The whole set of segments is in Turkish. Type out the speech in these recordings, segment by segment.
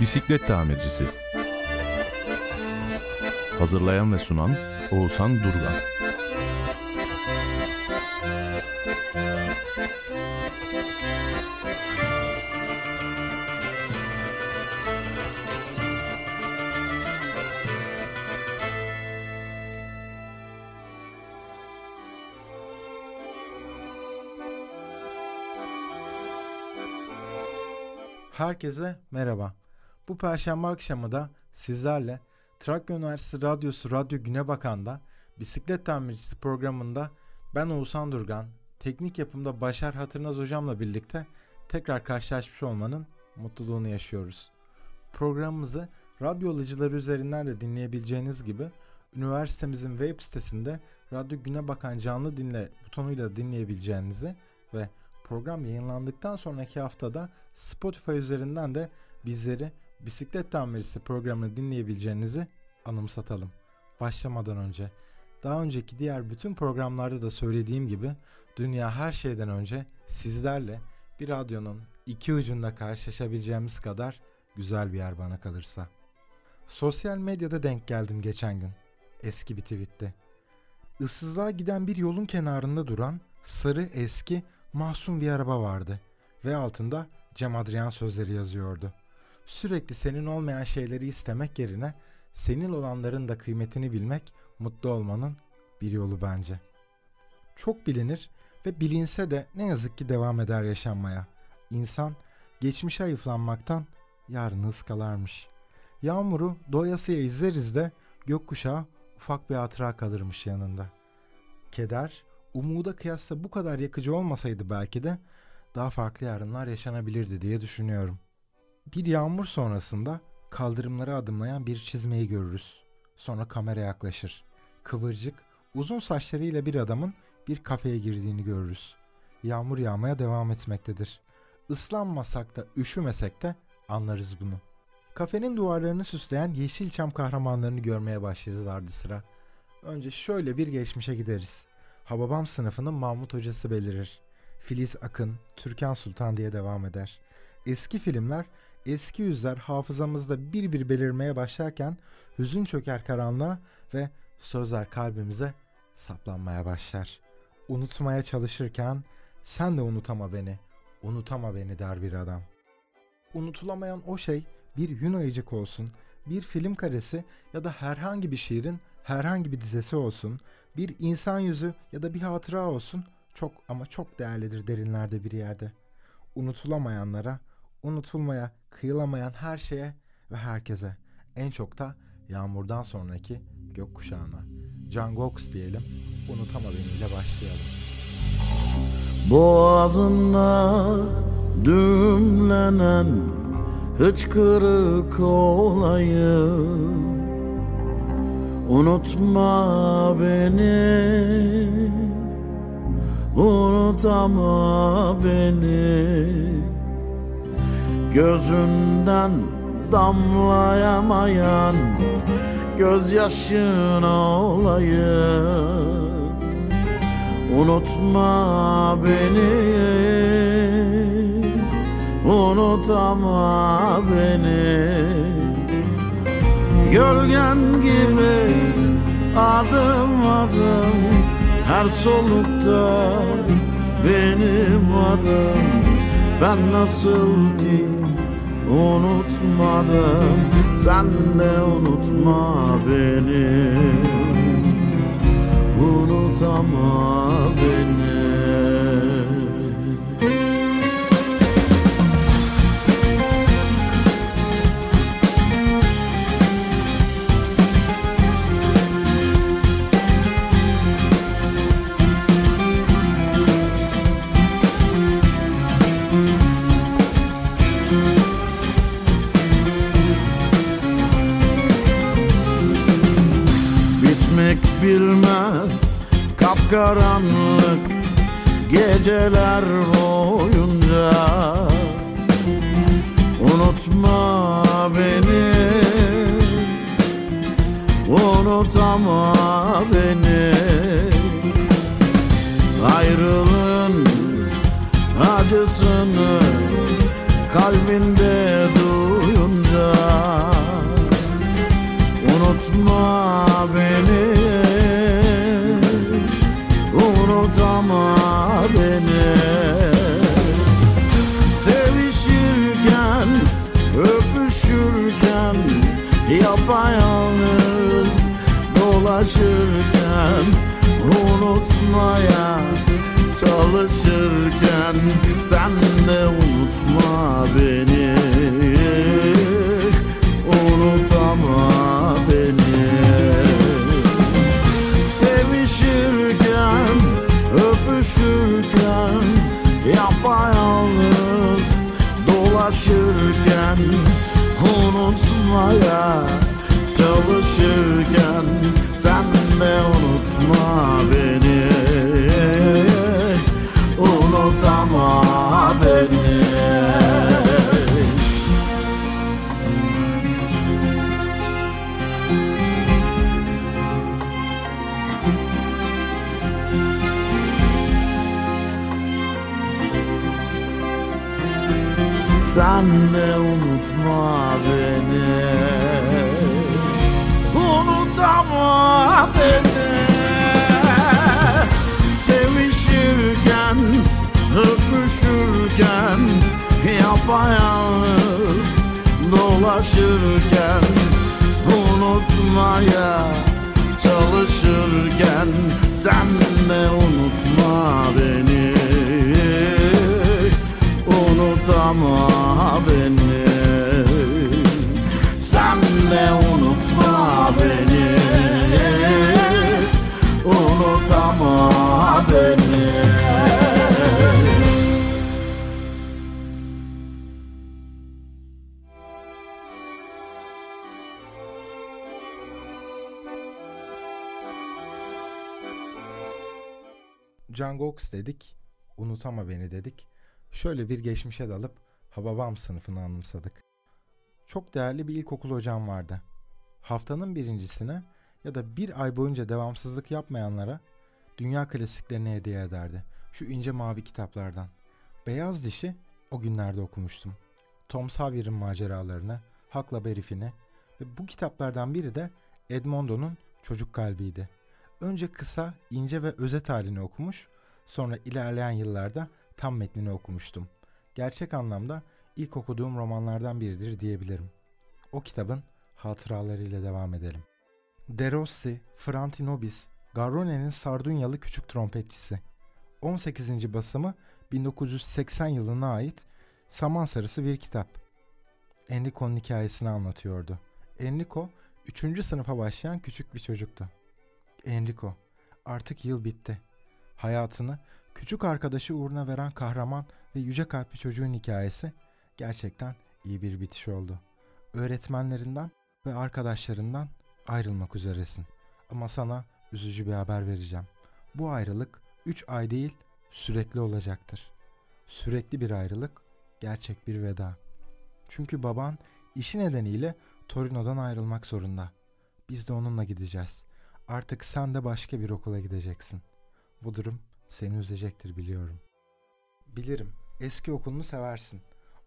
Bisiklet tamircisi. Hazırlayan ve sunan Oğuzhan Durgan. Herkese merhaba. Bu perşembe akşamı da sizlerle Trakya Üniversitesi Radyosu Radyo Güne Bakan'da Bisiklet Tamircisi programında ben Oğuzhan Durgan, teknik yapımda Başar Hatırnaz hocamla birlikte tekrar karşılaşmış olmanın mutluluğunu yaşıyoruz. Programımızı radyo alıcıları üzerinden de dinleyebileceğiniz gibi üniversitemizin web sitesinde Radyo Güne Bakan canlı dinle butonuyla dinleyebileceğinizi ve program yayınlandıktan sonraki haftada Spotify üzerinden de bizleri bisiklet tamircisi programını dinleyebileceğinizi anımsatalım. Başlamadan önce daha önceki diğer bütün programlarda da söylediğim gibi dünya her şeyden önce sizlerle bir radyonun iki ucunda karşılaşabileceğimiz kadar güzel bir yer bana kalırsa. Sosyal medyada denk geldim geçen gün. Eski bir tweette. Issızlığa giden bir yolun kenarında duran sarı eski masum bir araba vardı ve altında Cem Adrian sözleri yazıyordu. Sürekli senin olmayan şeyleri istemek yerine senin olanların da kıymetini bilmek mutlu olmanın bir yolu bence. Çok bilinir ve bilinse de ne yazık ki devam eder yaşanmaya. İnsan geçmişe ayıflanmaktan yarını ıskalarmış. Yağmuru doyasıya izleriz de gökkuşağı ufak bir hatıra kalırmış yanında. Keder, umuda kıyasla bu kadar yakıcı olmasaydı belki de daha farklı yarınlar yaşanabilirdi diye düşünüyorum. Bir yağmur sonrasında kaldırımlara adımlayan bir çizmeyi görürüz. Sonra kamera yaklaşır. Kıvırcık, uzun saçlarıyla bir adamın bir kafeye girdiğini görürüz. Yağmur yağmaya devam etmektedir. Islanmasak da üşümesek de anlarız bunu. Kafenin duvarlarını süsleyen Yeşilçam kahramanlarını görmeye başlarız ardı sıra. Önce şöyle bir geçmişe gideriz. Hababam sınıfının Mahmut hocası belirir. Filiz Akın, Türkan Sultan diye devam eder. Eski filmler, eski yüzler hafızamızda bir bir belirmeye başlarken hüzün çöker karanlığa ve sözler kalbimize saplanmaya başlar. Unutmaya çalışırken sen de unutama beni, unutama beni der bir adam. Unutulamayan o şey bir ayıcık olsun, bir film karesi ya da herhangi bir şiirin herhangi bir dizesi olsun, bir insan yüzü ya da bir hatıra olsun çok ama çok değerlidir derinlerde bir yerde. Unutulamayanlara, unutulmaya, kıyılamayan her şeye ve herkese. En çok da yağmurdan sonraki gökkuşağına. Can Gox diyelim, unutama beniyle başlayalım. Boğazında dümlenen hıçkırık olayım Unutma beni. Unutama beni. Gözünden damlayamayan Gözyaşına olayım. Unutma beni. Unutama beni Gölgen gibi adım adım Her solukta benim adım. Ben nasıl ki unutmadım Sen de unutma beni. Unutama beni kapkaranlık geceler boyunca. Unutma beni Unutama beni. Ayrılığın acısını kalbinde Unutmaya çalışırken Sen de unutma beni Sen de unutma beni. Unutama beni. Sevişirken Öpüşürken Yapayalnız Dolaşırken Unutmaya Çalışırken Sen de unutma beni Unutama beni Sen de unutma beni. Unutama beni Cangox dedik, unutama beni dedik. Şöyle bir geçmişe dalıp Hababam sınıfını anımsadık. Çok değerli bir ilkokul hocam vardı. Haftanın birincisine ya da bir ay boyunca devamsızlık yapmayanlara dünya klasiklerini hediye ederdi. Şu ince mavi kitaplardan. Beyaz Dişi o günlerde okumuştum. Tom Sawyer'ın maceralarını, Hakla Berif'ini ve bu kitaplardan biri de Edmondo'nun Çocuk Kalbi'ydi. Önce kısa, ince ve özet halini okumuş, sonra ilerleyen yıllarda tam metnini okumuştum. Gerçek anlamda ilk okuduğum romanlardan biridir diyebilirim. O kitabın hatıralarıyla devam edelim. De Rossi, Franti Nobis, Garrone'nin Sardunyalı küçük trompetçisi. 18. basımı 1980 yılına ait saman sarısı bir kitap. Enrico'nun hikayesini anlatıyordu. Enrico, 3. sınıfa başlayan küçük bir çocuktu. Enrico, artık yıl bitti. Hayatını küçük arkadaşı uğruna veren kahraman ve yüce kalpli çocuğun hikayesi gerçekten iyi bir bitiş oldu. Öğretmenlerinden ve arkadaşlarından ayrılmak üzeresin. Ama sana üzücü bir haber vereceğim. Bu ayrılık 3 ay değil sürekli olacaktır. Sürekli bir ayrılık, gerçek bir veda. Çünkü baban işi nedeniyle Torino'dan ayrılmak zorunda. Biz de onunla gideceğiz. Artık sen de başka bir okula gideceksin. Bu durum seni üzecektir biliyorum. Bilirim, eski okulunu seversin.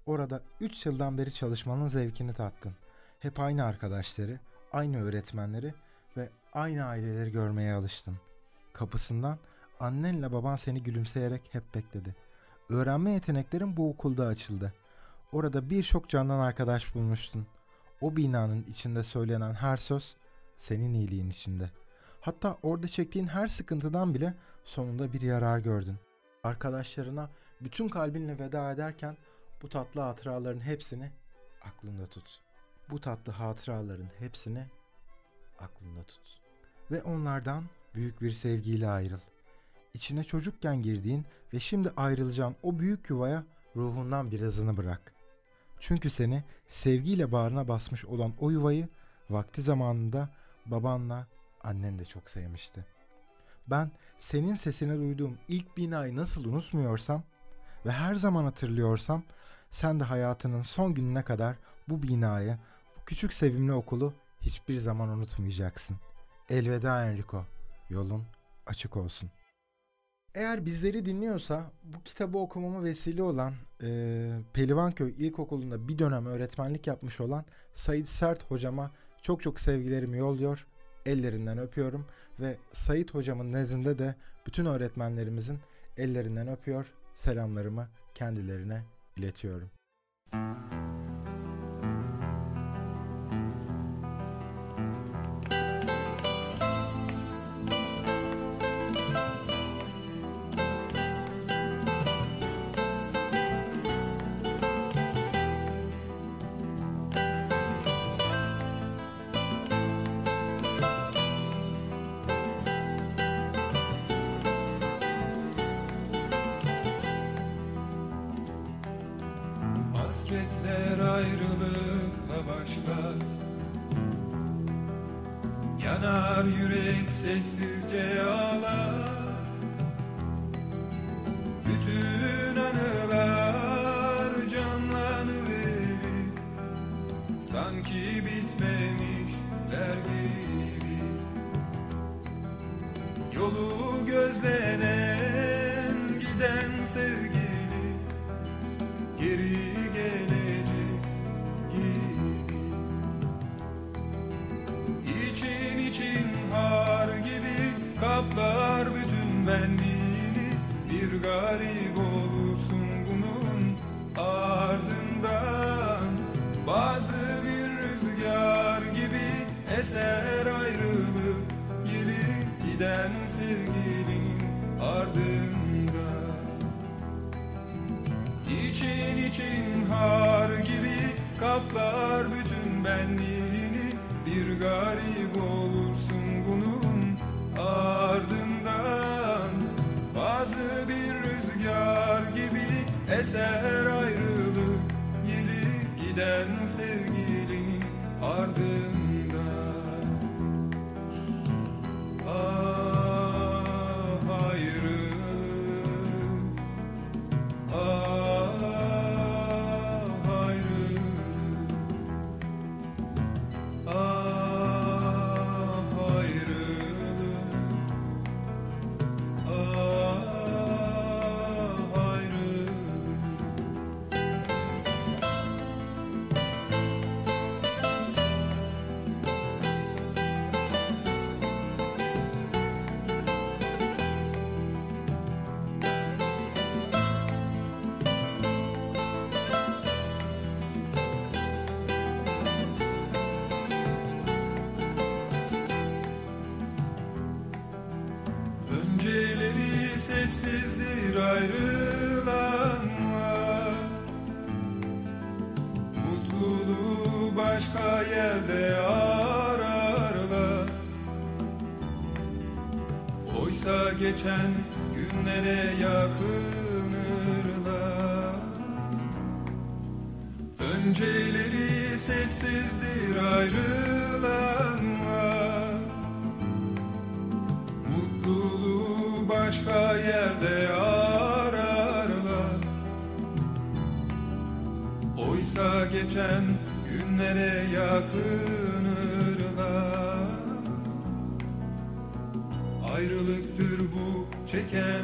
Orada 3 yıldan beri çalışmanın zevkini tattın. Hep aynı arkadaşları, aynı öğretmenleri ve aynı aileleri görmeye alıştın. Kapısından annenle baban seni gülümseyerek hep bekledi. Öğrenme yeteneklerin bu okulda açıldı. Orada birçok candan arkadaş bulmuştun. O binanın içinde söylenen her söz senin iyiliğin içinde. Hatta orada çektiğin her sıkıntıdan bile sonunda bir yarar gördün. Arkadaşlarına bütün kalbinle veda ederken bu tatlı hatıraların hepsini aklında tut. Bu tatlı hatıraların hepsini aklında tut. Ve onlardan büyük bir sevgiyle ayrıl. İçine çocukken girdiğin ve şimdi ayrılacağın o büyük yuvaya ruhundan birazını bırak. Çünkü seni sevgiyle bağrına basmış olan o yuvayı vakti zamanında babanla annen de çok sevmişti. Ben senin sesini duyduğum ilk binayı nasıl unutmuyorsam ve her zaman hatırlıyorsam sen de hayatının son gününe kadar bu binayı, bu küçük sevimli okulu hiçbir zaman unutmayacaksın. Elveda Enrico. Yolun açık olsun. Eğer bizleri dinliyorsa bu kitabı okumama vesile olan e, Pelivanköy İlkokulu'nda bir dönem öğretmenlik yapmış olan Sait Sert hocama çok çok sevgilerimi yolluyor. Ellerinden öpüyorum ve Sait hocamın nezdinde de bütün öğretmenlerimizin ellerinden öpüyor. Selamlarımı kendilerine iletiyorum. Hasretler Yolu gözlenen giden sevgili geri gelecek gibi İçin için har gibi kaplar bütün benliğini Bir garip olursun bunun ardından. Bazı bir rüzgar gibi eser ayrılık Gelip giden İçin har gibi kaplar bütün benliğini. Bir garip olursun bunun ardından. Bazı bir rüzgar gibi eser ayrılık Gelip giden sevgilinin ardından yerde ararlar. Oysa geçen günlere yakınırlar. Ayrılıktır bu çeken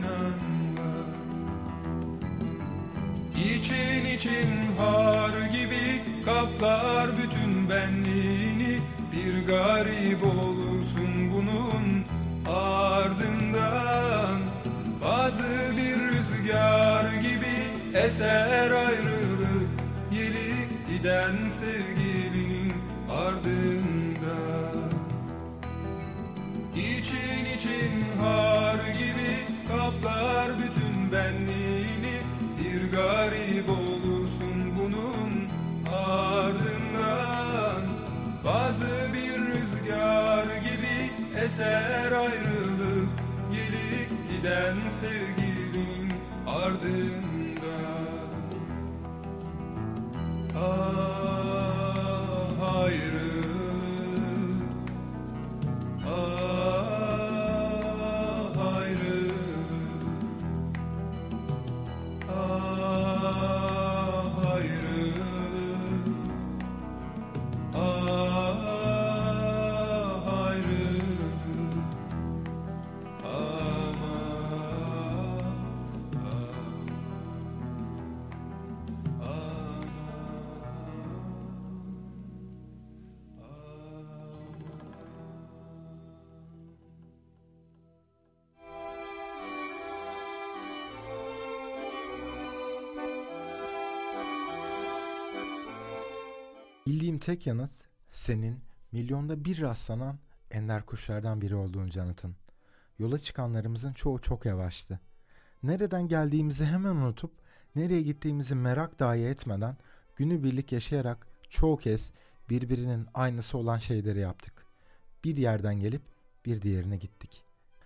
eser ayrılık Gelip giden sevgilinin ardından İçin için har gibi kaplar bütün benliğini. Bir garip olursun bunun ardından. Bazı bir rüzgar gibi eser ayrılık Gelip giden sevgilinin ardından tek yanıt senin milyonda bir rastlanan ender kuşlardan biri olduğun Canıt'ın. Yola çıkanlarımızın çoğu çok yavaştı. Nereden geldiğimizi hemen unutup nereye gittiğimizi merak dahi etmeden günübirlik yaşayarak çoğu kez birbirinin aynısı olan şeyleri yaptık. Bir yerden gelip bir diğerine gittik.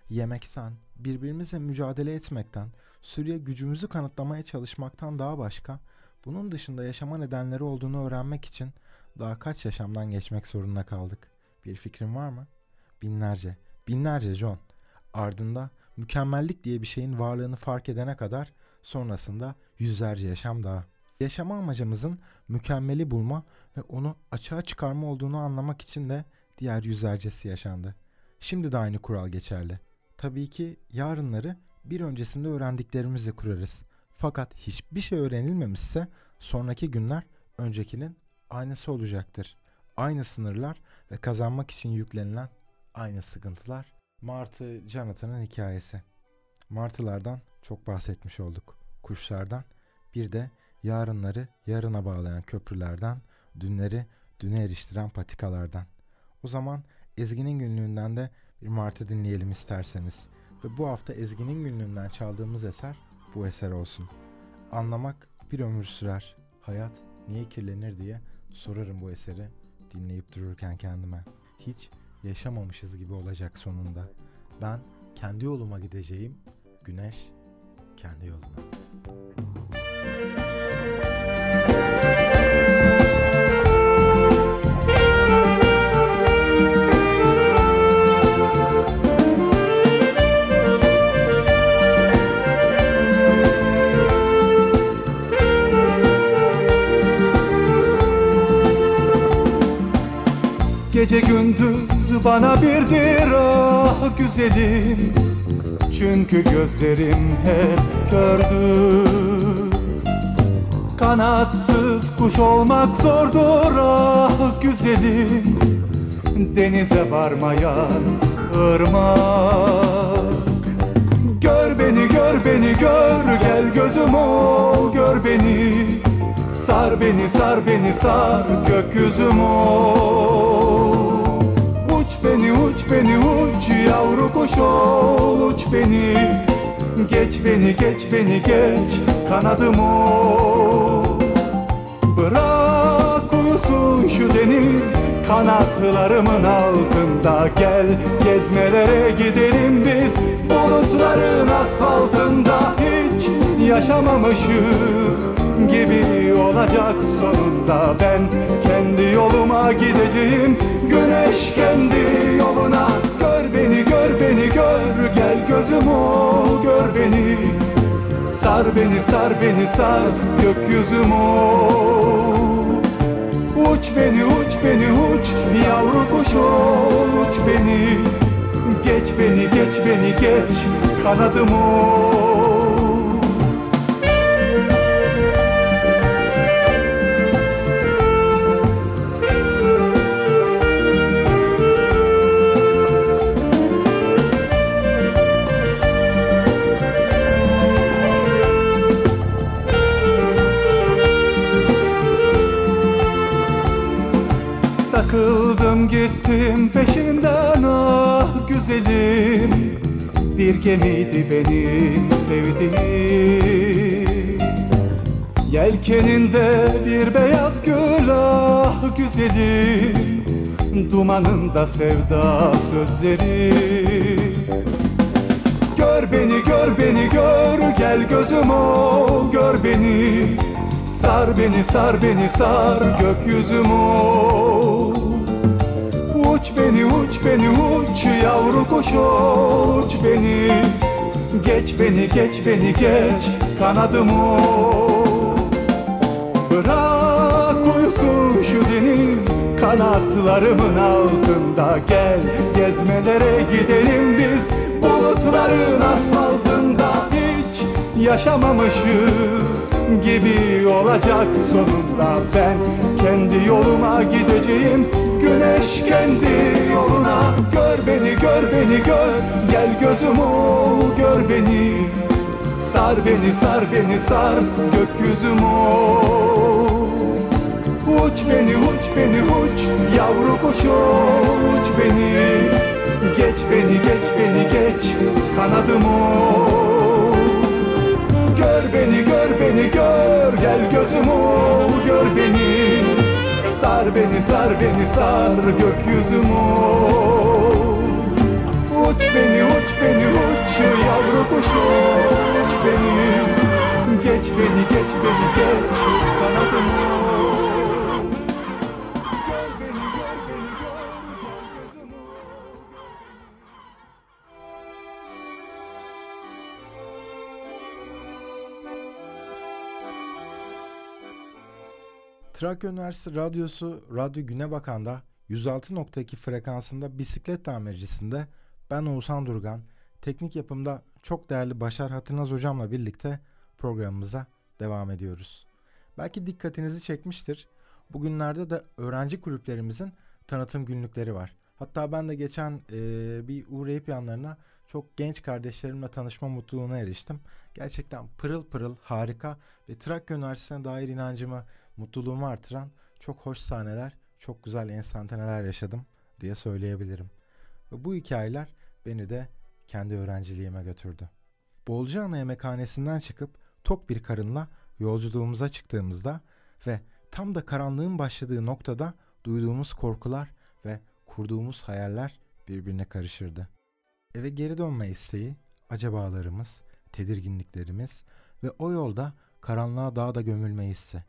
Yemekten, birbirimizle mücadele etmekten, sürüye gücümüzü kanıtlamaya çalışmaktan daha başka, bunun dışında yaşama nedenleri olduğunu öğrenmek için daha kaç yaşamdan geçmek zorunda kaldık. Bir fikrin var mı? Binlerce, binlerce John. Ardında mükemmellik diye bir şeyin varlığını fark edene kadar sonrasında yüzlerce yaşam daha. Yaşama amacımızın mükemmeli bulma ve onu açığa çıkarma olduğunu anlamak için de diğer yüzlercesi yaşandı. Şimdi de aynı kural geçerli. Tabii ki yarınları bir öncesinde öğrendiklerimizle kurarız. Fakat hiçbir şey öğrenilmemişse sonraki günler öncekinin aynısı olacaktır. Aynı sınırlar ve kazanmak için yüklenilen aynı sıkıntılar. Martı Jonathan'ın hikayesi. Martılardan çok bahsetmiş olduk. Kuşlardan bir de yarınları yarına bağlayan köprülerden, dünleri düne eriştiren patikalardan. O zaman Ezgi'nin günlüğünden de bir martı dinleyelim isterseniz. Ve bu hafta Ezgi'nin günlüğünden çaldığımız eser bu eser olsun. Anlamak bir ömür sürer. Hayat niye kirlenir diye sorarım bu eseri dinleyip dururken kendime. Hiç yaşamamışız gibi olacak sonunda. Ben kendi yoluma gideceğim. Güneş kendi yoluna. Gece gündüz bana birdir ah güzelim. Çünkü gözlerim hep kördür. Kanatsız kuş olmak zordur ah güzelim. Denize varmayan ırmak. Gör beni gör beni gör gel gözüm ol gör beni. Sar beni sar beni sar gökyüzüm ol beni uç yavru kuş ol uç beni. Geç beni geç beni geç kanadım ol Bırak uyusun şu deniz kanatlarımın altında Gel. Gezmelere gidelim biz bulutların asfaltında Hiç yaşamamışız gibi olacak sonunda. Ben kendi yoluma gideceğim güneş kendi yoluna. Gör beni gör beni gör. Gel gözüm ol gör beni. Sar beni sar beni sar gökyüzüm ol. Uç beni uç beni uç. Yavru kuş ol uç beni. Geç beni geç beni geç. Kanadım ol Takıldım gittim peşinden ah güzelim. Bir gemiydi benim sevdiğim. Yelkeninde bir beyaz gül ah güzelim. Dumanında sevda sözleri. Gör beni gör beni gör gel gözüm ol gör beni Sar beni sar beni sar gökyüzüm ol Uç beni uç beni uç yavru kuş uç beni. Geç beni geç beni geç kanadım ol Bırak uyusun şu deniz kanatlarımın altında. Gel gezmelere gidelim biz bulutların asfaltında. Hiç yaşamamışız gibi olacak sonunda Ben kendi yoluma gideceğim. Güneş kendi yoluna Gör beni gör beni gör. Gel gözüm ol gör beni. Sar beni sar beni sar Gökyüzüm ol. Uç beni uç beni uç. Yavru kuş uç beni. Geç beni geç beni geç. Kanadımı Gör beni gör beni gör. Gel gözüm ol gör beni. Sar beni sar beni sar gökyüzümü Uç beni uç beni uç yavru kuş uç beni. Geç beni geç beni geç kanadımı Trakya Üniversitesi Radyosu Radyo Güne Bakan'da 106.2 frekansında bisiklet tamircisinde ben Oğuzhan Durgan, teknik yapımda çok değerli Başar Hatırnaz hocamla birlikte programımıza devam ediyoruz. Belki dikkatinizi çekmiştir. Bugünlerde de öğrenci kulüplerimizin tanıtım günlükleri var. Hatta ben de geçen eee, bir uğrayıp yanlarına çok genç kardeşlerimle tanışma mutluluğuna eriştim. Gerçekten pırıl pırıl harika ve Trakya Üniversitesi'ne dair inancımı mutluluğumu artıran çok hoş sahneler, çok güzel enstantaneler yaşadım diye söyleyebilirim. Ve bu hikayeler beni de kendi öğrenciliğime götürdü. Bolcaana yemekhanesinden çıkıp tok bir karınla yolculuğumuza çıktığımızda ve tam da karanlığın başladığı noktada duyduğumuz korkular ve kurduğumuz hayaller birbirine karışırdı. Eve geri dönme isteği, acabalarımız, tedirginliklerimiz ve o yolda karanlığa daha da gömülme hissi.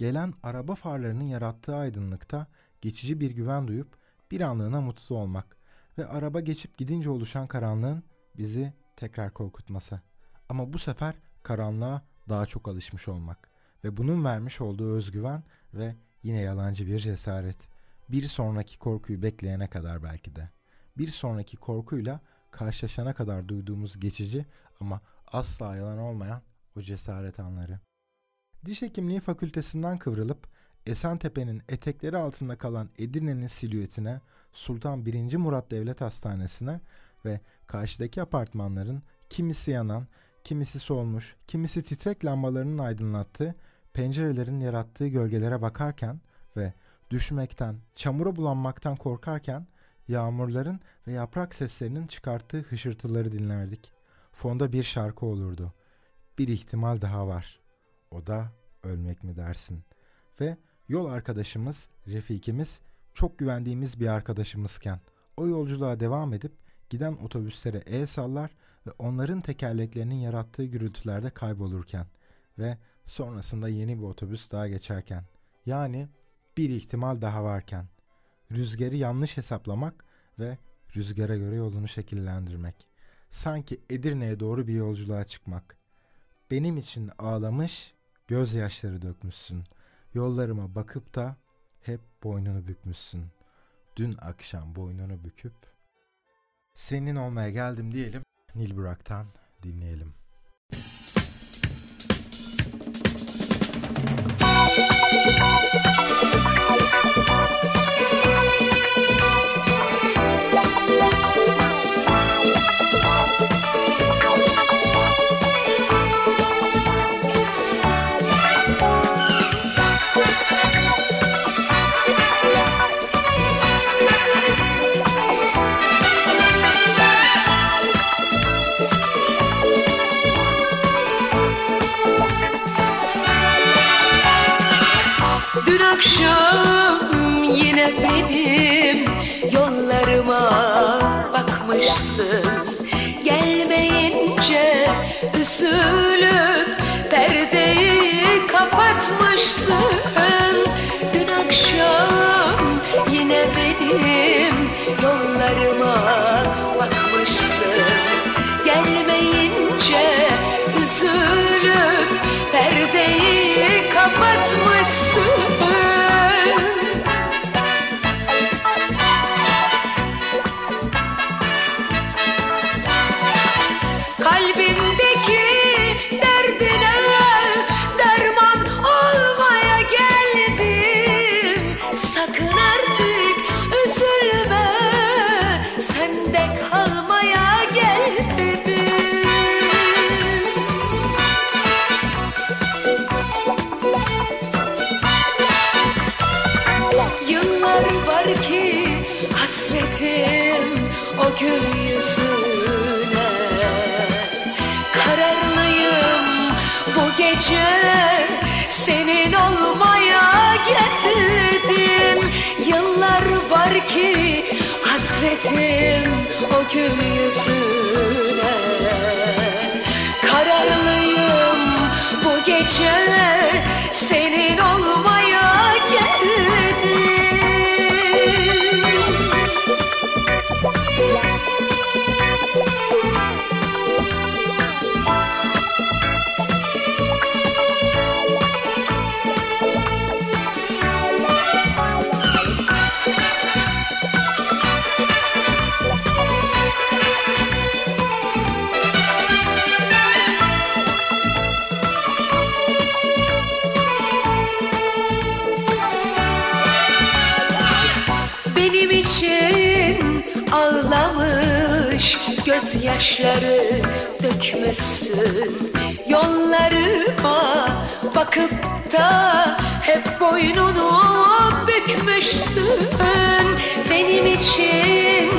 Gelen araba farlarının yarattığı aydınlıkta geçici bir güven duyup bir anlığına mutlu olmak ve araba geçip gidince oluşan karanlığın bizi tekrar korkutması. Ama bu sefer karanlığa daha çok alışmış olmak ve bunun vermiş olduğu özgüven ve yine yalancı bir cesaret. Bir sonraki korkuyu bekleyene kadar belki de. Bir sonraki korkuyla karşılaşana kadar duyduğumuz geçici ama asla yalan olmayan o cesaret anları. Diş Hekimliği Fakültesinden kıvrılıp Esentepe'nin etekleri altında kalan Edirne'nin silüetine, Sultan 1. Murat Devlet Hastanesi'ne ve karşıdaki apartmanların kimisi yanan, kimisi solmuş, kimisi titrek lambalarının aydınlattığı pencerelerin yarattığı gölgelere bakarken ve düşmekten, çamura bulanmaktan korkarken yağmurların ve yaprak seslerinin çıkarttığı hışırtıları dinlerdik. Fonda bir şarkı olurdu. Bir ihtimal daha var. O da ölmek mi dersin? Ve yol arkadaşımız, Refikimiz çok güvendiğimiz bir arkadaşımızken o yolculuğa devam edip giden otobüslere el sallar ve onların tekerleklerinin yarattığı gürültülerde kaybolurken ve sonrasında yeni bir otobüs daha geçerken yani bir ihtimal daha varken rüzgarı yanlış hesaplamak ve rüzgara göre yolunu şekillendirmek. Sanki Edirne'ye doğru bir yolculuğa çıkmak. Benim için ağlamış, gözyaşları dökmüşsün. Yollarıma bakıp da hep boynunu bükmüşsün. Dün akşam boynunu büküp senin olmaya geldim diyelim. Nil Burak'tan dinleyelim. Hasretim o gül yüzüne. Kararlıyım bu gece senin olmaya gözyaşları dökmüşsün Yollarıma bakıp da hep boynunu bükmüşsün. Benim için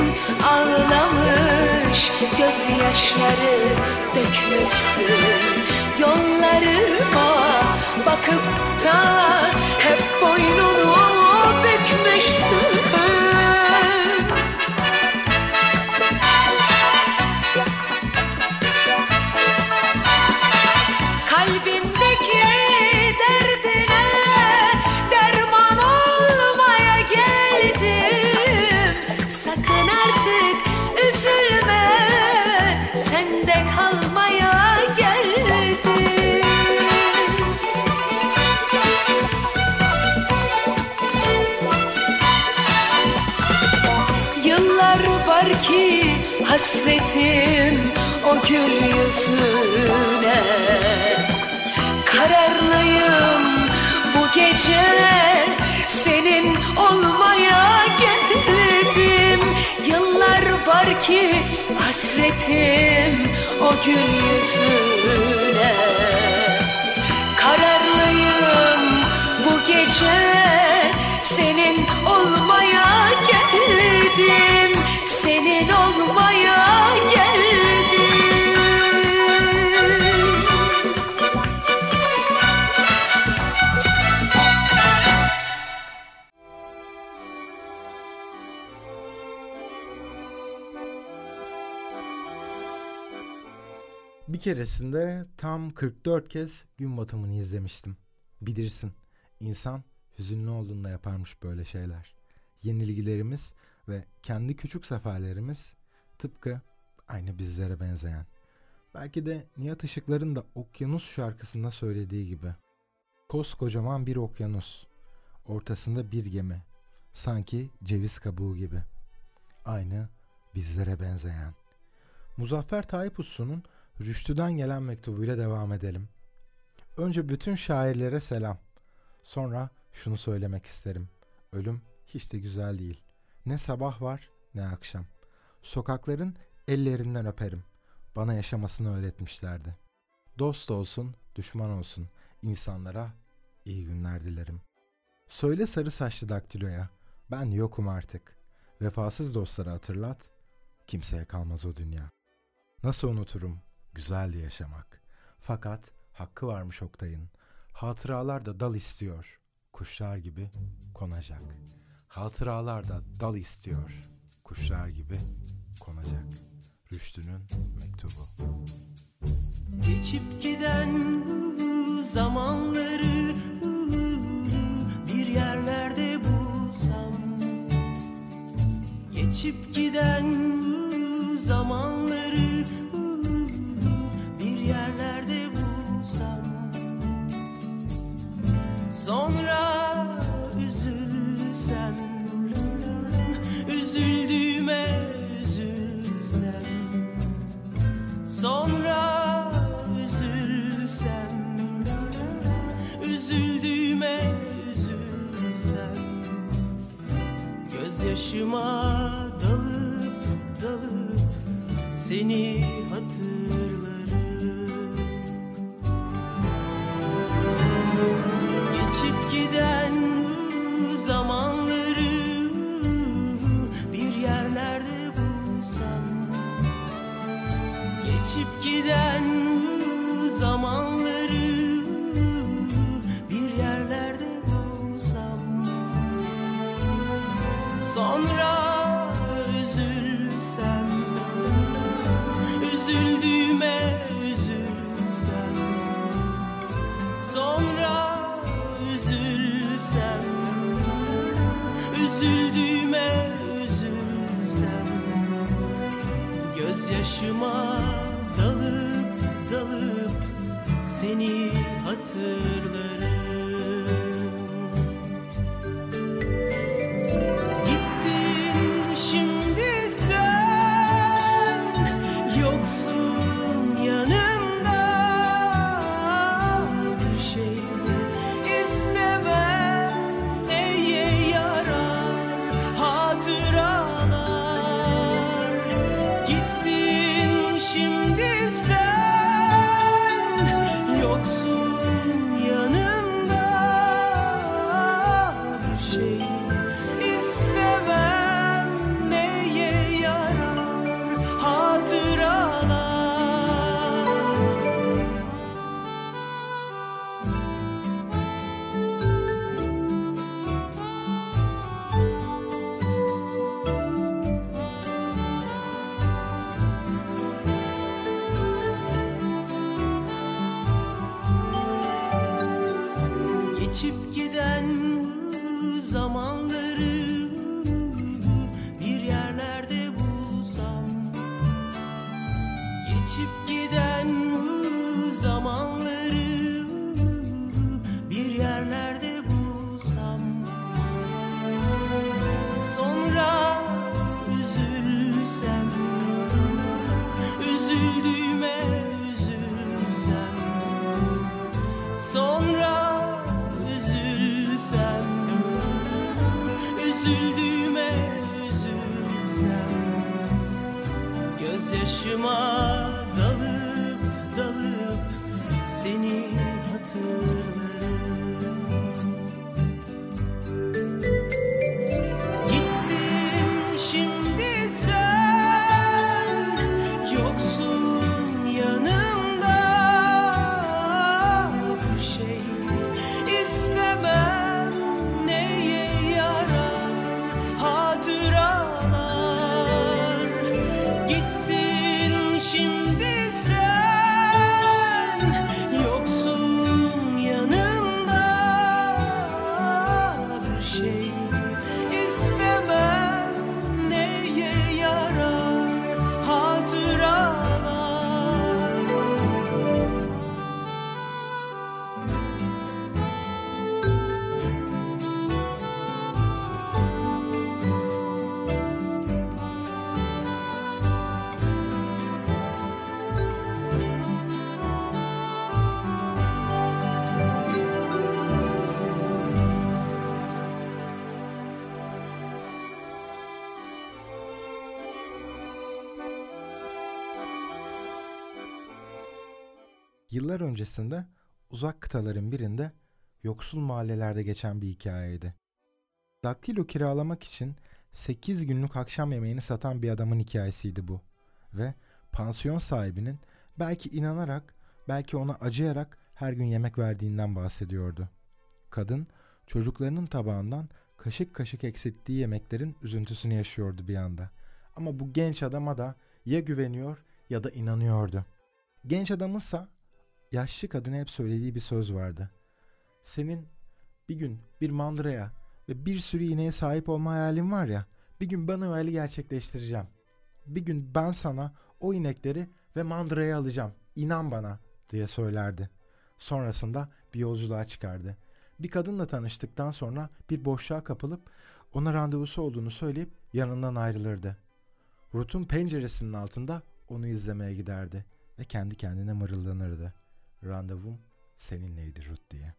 ağlamış gözyaşları dökmüşsün. Yollarıma bakıp da hep boynunu bükmüşsün hasretim o gül yüzüne. Kararlıyım bu gece senin olmaya geldim. Yıllar var ki hasretim o gül yüzüne. Kararlıyım bu gece senin olmaya geldim. Senin olmaya keresinde tam 44 kez gün batımını izlemiştim. Bilirsin, insan hüzünlü olduğunda yaparmış böyle şeyler. Yenilgilerimiz ve kendi küçük seferlerimiz tıpkı aynı bizlere benzeyen. Belki de Nihat Işıklar'ın da Okyanus şarkısında söylediği gibi. Koskocaman bir okyanus. Ortasında bir gemi. Sanki ceviz kabuğu gibi. Aynı bizlere benzeyen. Muzaffer Tayyip Uslu'nun Rüştü'den gelen mektubuyla devam edelim. Önce bütün şairlere selam. Sonra şunu söylemek isterim. Ölüm hiç de güzel değil. Ne sabah var ne akşam. Sokakların ellerinden öperim. Bana yaşamasını öğretmişlerdi. Dost olsun, düşman olsun. İnsanlara iyi günler dilerim. Söyle sarı saçlı daktiloya. Ben yokum artık. Vefasız dostları hatırlat. Kimseye kalmaz o dünya. Nasıl unuturum güzeldi yaşamak. Fakat hakkı varmış Oktay'ın. Hatıralar da dal istiyor. Kuşlar gibi konacak. Hatıralar da dal istiyor. Kuşlar gibi konacak. Rüştü'nün mektubu. Geçip giden zamanları bir yerlerde bulsam Geçip giden Gözyaşıma dalıp dalıp Seni Üzüldüğüme üzülsem Gözyaşıma dalıp dalıp Seni hatırlarım Yıllar öncesinde uzak kıtaların birinde yoksul mahallelerde geçen bir hikayeydi. Daktilo kiralamak için 8 günlük akşam yemeğini satan bir adamın hikayesiydi bu. Ve pansiyon sahibinin belki inanarak, belki ona acıyarak her gün yemek verdiğinden bahsediyordu. Kadın çocuklarının tabağından kaşık kaşık eksilttiği yemeklerin üzüntüsünü yaşıyordu bir anda. Ama bu genç adama da ya güveniyor ya da inanıyordu. Genç adamınsa yaşlı kadına hep söylediği bir söz vardı. Senin bir gün bir mandıraya ve bir sürü ineğe sahip olma hayalin var ya, bir gün ben o hayali gerçekleştireceğim. Bir gün ben sana o inekleri ve mandırayı alacağım. İnan bana diye söylerdi. Sonrasında bir yolculuğa çıkardı. Bir kadınla tanıştıktan sonra bir boşluğa kapılıp ona randevusu olduğunu söyleyip yanından ayrılırdı. Ruth'un penceresinin altında onu izlemeye giderdi ve kendi kendine mırıldanırdı. Randevum seninleydi Ruth diye.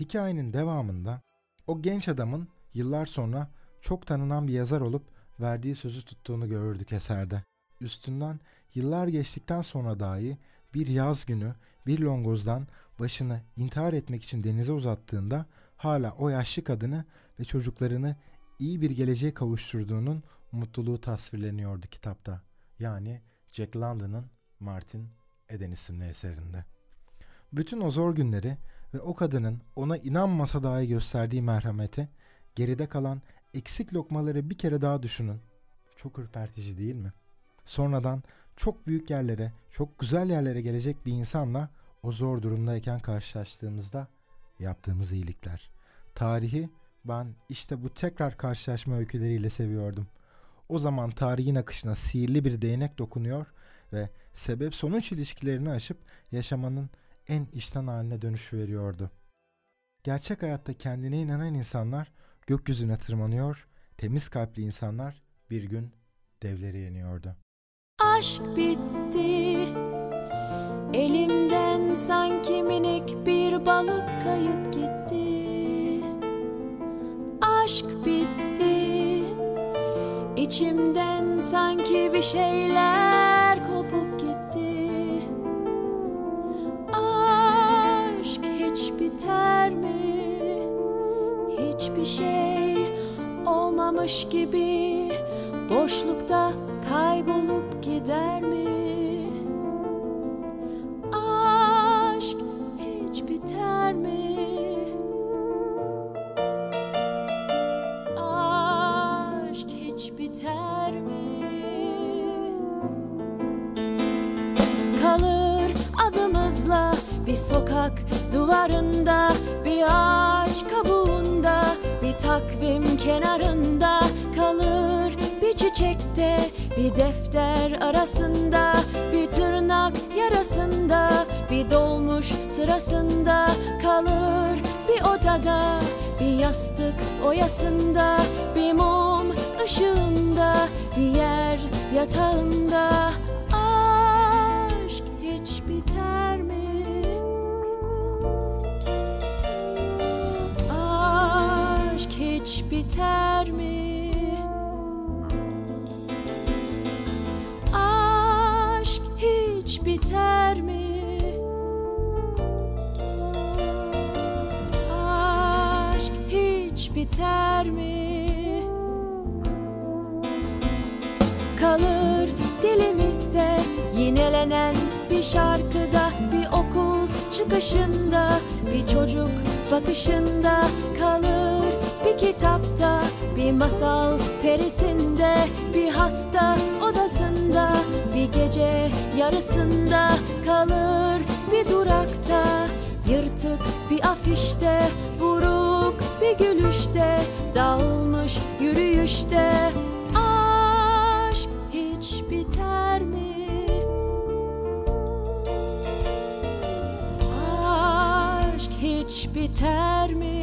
Hikayenin devamında o genç adamın yıllar sonra çok tanınan bir yazar olup verdiği sözü tuttuğunu görürdük eserde. Üstünden yıllar geçtikten sonra dahi bir yaz günü bir longozdan başını intihar etmek için denize uzattığında hala o yaşlı kadını ve çocuklarını iyi bir geleceğe kavuşturduğunun mutluluğu tasvirleniyordu kitapta. Yani Jack London'ın Martin Eden isimli eserinde. Bütün o zor günleri ve o kadının ona inanmasa dahi gösterdiği merhameti, geride kalan eksik lokmaları bir kere daha düşünün. Çok ürpertici değil mi? Sonradan çok büyük yerlere, çok güzel yerlere gelecek bir insanla o zor durumdayken karşılaştığımızda yaptığımız iyilikler. Tarihi ben işte bu tekrar karşılaşma öyküleriyle seviyordum. O zaman tarihin akışına sihirli bir değnek dokunuyor ve sebep sonuç ilişkilerini aşıp yaşamanın en içten haline dönüş veriyordu. Gerçek hayatta kendine inanan insanlar gökyüzüne tırmanıyor, temiz kalpli insanlar bir gün devleri yeniyordu. Aşk bitti Elimden sanki minik bir balık kayıp gitti Aşk bitti İçimden sanki bir şeyler kopup şey olmamış gibi Boşlukta kaybolup gider mi? Aşk hiç biter mi? Aşk hiç biter mi? Kalır adımızla bir sokak duvarında Bir ağaç kabuğunda bir takvim kenarında Kalır bir çiçekte bir defter arasında Bir tırnak yarasında bir dolmuş sırasında Kalır bir odada bir yastık oyasında Bir mum ışığında bir yer yatağında biter mi? Aşk hiç biter mi? Aşk hiç biter mi? Kalır dilimizde yinelenen bir şarkıda Bir okul çıkışında bir çocuk bakışında Kalır kitapta bir masal perisinde Bir hasta odasında bir gece yarısında Kalır bir durakta Yırtık bir afişte, buruk bir gülüşte, dağılmış yürüyüşte. Aşk hiç biter mi? Aşk hiç biter mi?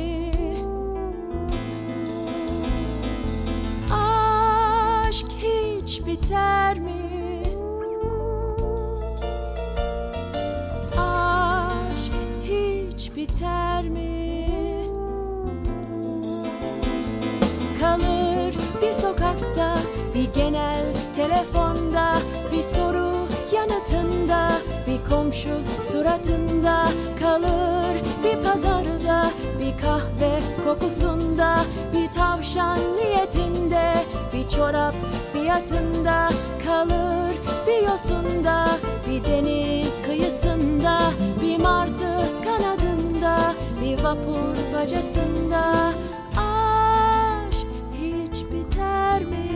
Kokusunda, bir tavşan niyetinde, bir çorap fiyatında kalır bir yosunda, bir deniz kıyısında, bir martı kanadında, bir vapur bacasında. Aşk hiç biter mi?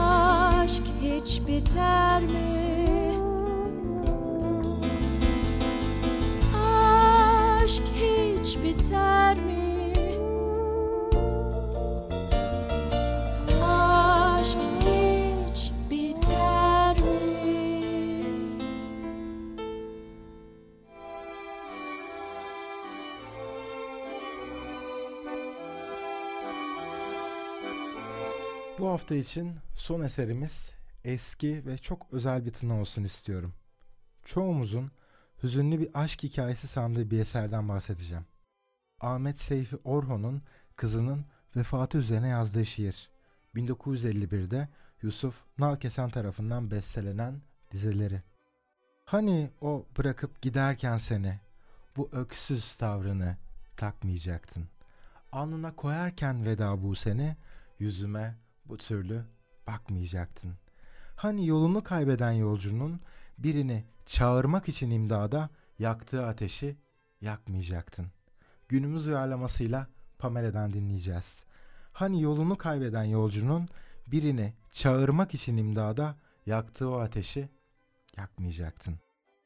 Aşk hiç biter mi? Hafta için son eserimiz eski ve çok özel bir tına olsun istiyorum. Çoğumuzun hüzünlü bir aşk hikayesi sandığı bir eserden bahsedeceğim. Ahmet Seyfi Orhon'un kızının vefatı üzerine yazdığı şiir. 1951'de Yusuf Nalkesen tarafından bestelenen dizeleri. Hani o bırakıp giderken seni, bu öksüz tavrını takmayacaktın. Alnına koyarken veda bu seni, yüzüme bu türlü bakmayacaktın. Hani yolunu kaybeden yolcunun birini çağırmak için imdada yaktığı ateşi yakmayacaktın. Günümüz uyarlamasıyla Pamela'dan dinleyeceğiz. Hani yolunu kaybeden yolcunun birini çağırmak için imdada yaktığı o ateşi yakmayacaktın.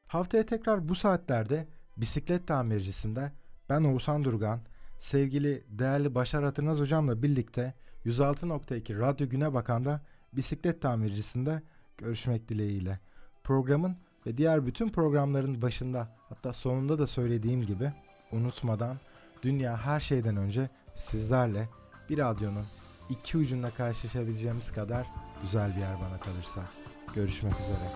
Haftaya tekrar bu saatlerde Bisiklet Tamircisi'nde ben Oğuzhan Durgan, sevgili değerli Başar Atırnaz hocamla birlikte 106.2 Radyo Güne Bakan'da Bisiklet Tamircisi'nde görüşmek dileğiyle. Programın ve diğer bütün programların başında hatta sonunda da söylediğim gibi unutmadan dünya her şeyden önce sizlerle bir radyonun iki ucunda karşılaşabileceğimiz kadar güzel bir yer bana kalırsa. Görüşmek üzere.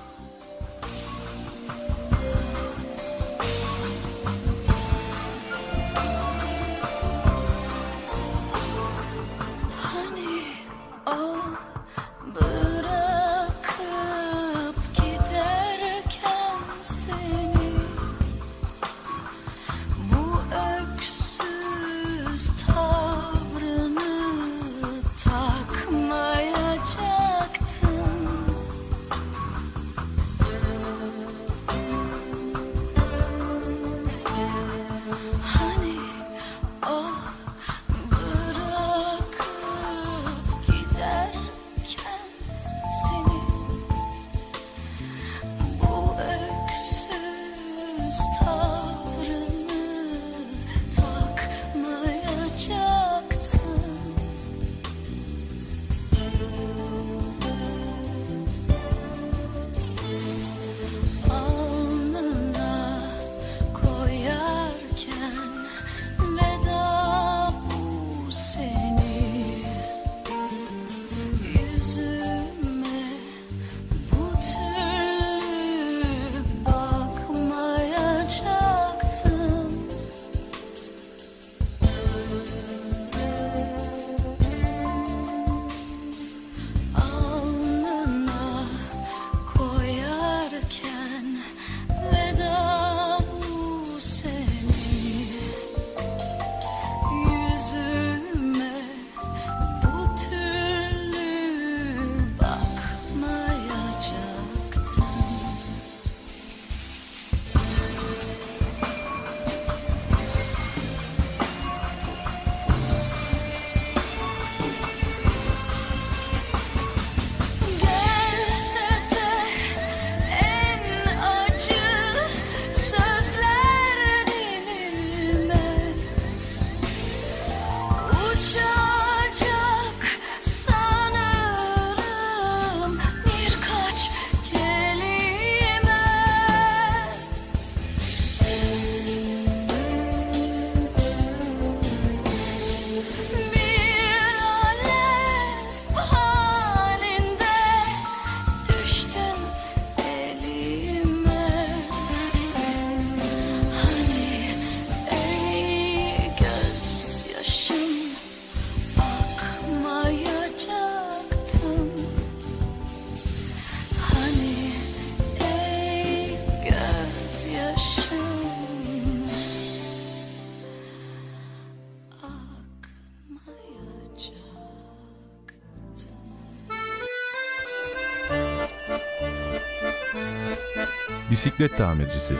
Bisiklet Tamircisi.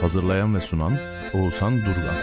Hazırlayan ve sunan Oğuzhan Durgan